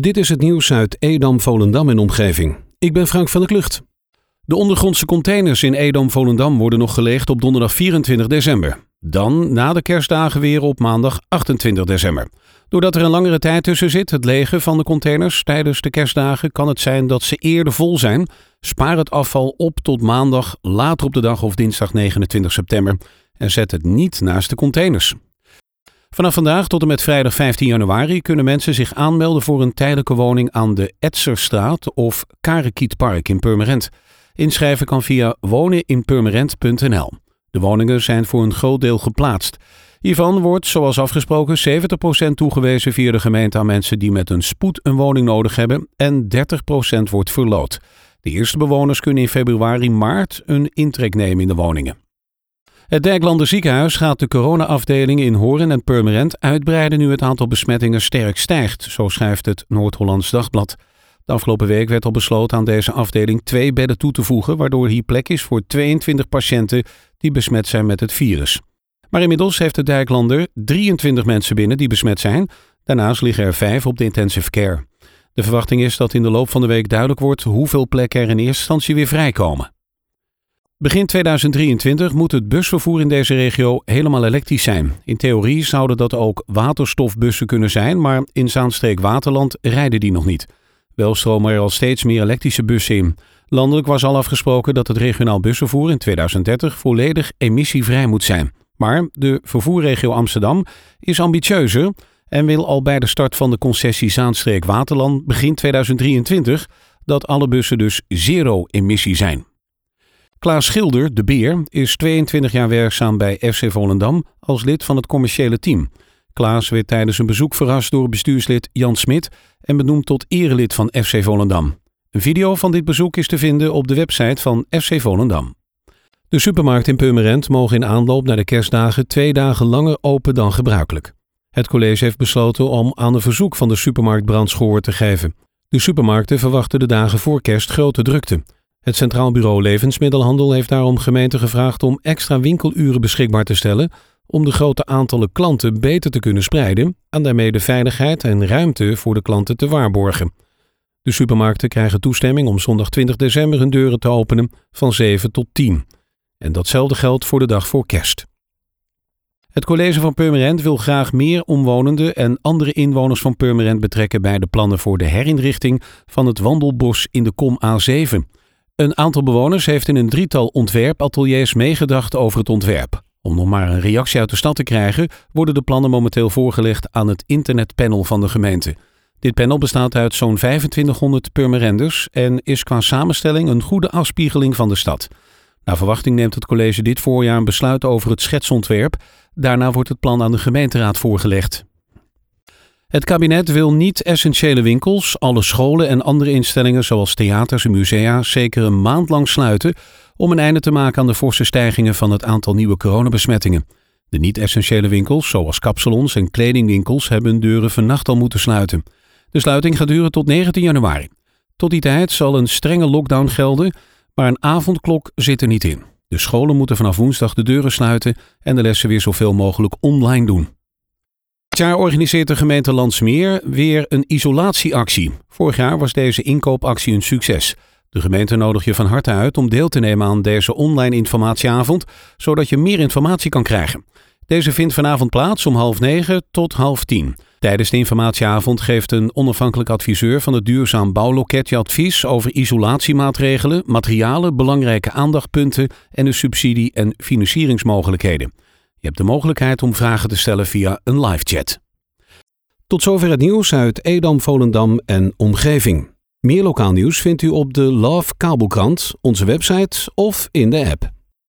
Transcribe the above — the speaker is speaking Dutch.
Dit is het nieuws uit Edam, Volendam en omgeving. Ik ben Frank van der Klucht. De ondergrondse containers in Edam, Volendam worden nog gelegd op donderdag 24 december. Dan na de kerstdagen weer op maandag 28 december. Doordat er een langere tijd tussen zit, het legen van de containers tijdens de kerstdagen, kan het zijn dat ze eerder vol zijn. Spaar het afval op tot maandag, later op de dag of dinsdag 29 september en zet het niet naast de containers. Vanaf vandaag tot en met vrijdag 15 januari kunnen mensen zich aanmelden voor een tijdelijke woning aan de Etzerstraat of Karekietpark in Purmerend. Inschrijven kan via woneninpurmerend.nl. De woningen zijn voor een groot deel geplaatst. Hiervan wordt, zoals afgesproken, 70% toegewezen via de gemeente aan mensen die met een spoed een woning nodig hebben en 30% wordt verloot. De eerste bewoners kunnen in februari-maart een intrek nemen in de woningen. Het Dijklander ziekenhuis gaat de corona-afdelingen in Horen en Purmerend uitbreiden nu het aantal besmettingen sterk stijgt, zo schrijft het Noord-Hollands Dagblad. De afgelopen week werd al besloten aan deze afdeling twee bedden toe te voegen, waardoor hier plek is voor 22 patiënten die besmet zijn met het virus. Maar inmiddels heeft de Dijklander 23 mensen binnen die besmet zijn. Daarnaast liggen er vijf op de intensive care. De verwachting is dat in de loop van de week duidelijk wordt hoeveel plekken er in eerste instantie weer vrijkomen. Begin 2023 moet het busvervoer in deze regio helemaal elektrisch zijn. In theorie zouden dat ook waterstofbussen kunnen zijn, maar in Zaanstreek-Waterland rijden die nog niet. Wel stromen er al steeds meer elektrische bussen in. Landelijk was al afgesproken dat het regionaal busvervoer in 2030 volledig emissievrij moet zijn. Maar de vervoerregio Amsterdam is ambitieuzer en wil al bij de start van de concessie Zaanstreek-Waterland begin 2023 dat alle bussen dus zero emissie zijn. Klaas Schilder, de Beer, is 22 jaar werkzaam bij FC Volendam als lid van het commerciële team. Klaas werd tijdens een bezoek verrast door bestuurslid Jan Smit en benoemd tot erelid van FC Volendam. Een video van dit bezoek is te vinden op de website van FC Volendam. De supermarkt in Purmerend mogen in aanloop naar de kerstdagen twee dagen langer open dan gebruikelijk. Het college heeft besloten om aan een verzoek van de supermarkt gehoor te geven. De supermarkten verwachten de dagen voor kerst grote drukte. Het Centraal Bureau Levensmiddelhandel heeft daarom gemeenten gevraagd om extra winkeluren beschikbaar te stellen om de grote aantallen klanten beter te kunnen spreiden en daarmee de veiligheid en ruimte voor de klanten te waarborgen. De supermarkten krijgen toestemming om zondag 20 december hun deuren te openen van 7 tot 10. En datzelfde geldt voor de dag voor kerst. Het college van Purmerend wil graag meer omwonenden en andere inwoners van Purmerend betrekken bij de plannen voor de herinrichting van het wandelbos in de Kom A7. Een aantal bewoners heeft in een drietal ontwerpateliers meegedacht over het ontwerp. Om nog maar een reactie uit de stad te krijgen, worden de plannen momenteel voorgelegd aan het internetpanel van de gemeente. Dit panel bestaat uit zo'n 2500 Purmerenders en is qua samenstelling een goede afspiegeling van de stad. Naar verwachting neemt het college dit voorjaar een besluit over het schetsontwerp. Daarna wordt het plan aan de gemeenteraad voorgelegd. Het kabinet wil niet-essentiële winkels, alle scholen en andere instellingen zoals theaters en musea zeker een maand lang sluiten om een einde te maken aan de forse stijgingen van het aantal nieuwe coronabesmettingen. De niet-essentiële winkels, zoals kapsalons en kledingwinkels, hebben hun deuren vannacht al moeten sluiten. De sluiting gaat duren tot 19 januari. Tot die tijd zal een strenge lockdown gelden, maar een avondklok zit er niet in. De scholen moeten vanaf woensdag de deuren sluiten en de lessen weer zoveel mogelijk online doen. Dit jaar organiseert de gemeente Landsmeer weer een isolatieactie. Vorig jaar was deze inkoopactie een succes. De gemeente nodigt je van harte uit om deel te nemen aan deze online informatieavond, zodat je meer informatie kan krijgen. Deze vindt vanavond plaats om half negen tot half tien. Tijdens de informatieavond geeft een onafhankelijk adviseur van het Duurzaam Bouwloket je advies over isolatiemaatregelen, materialen, belangrijke aandachtpunten en de subsidie- en financieringsmogelijkheden. Je hebt de mogelijkheid om vragen te stellen via een live chat. Tot zover het nieuws uit Edam, Volendam en omgeving. Meer lokaal nieuws vindt u op de Love Kabelkrant, onze website of in de app.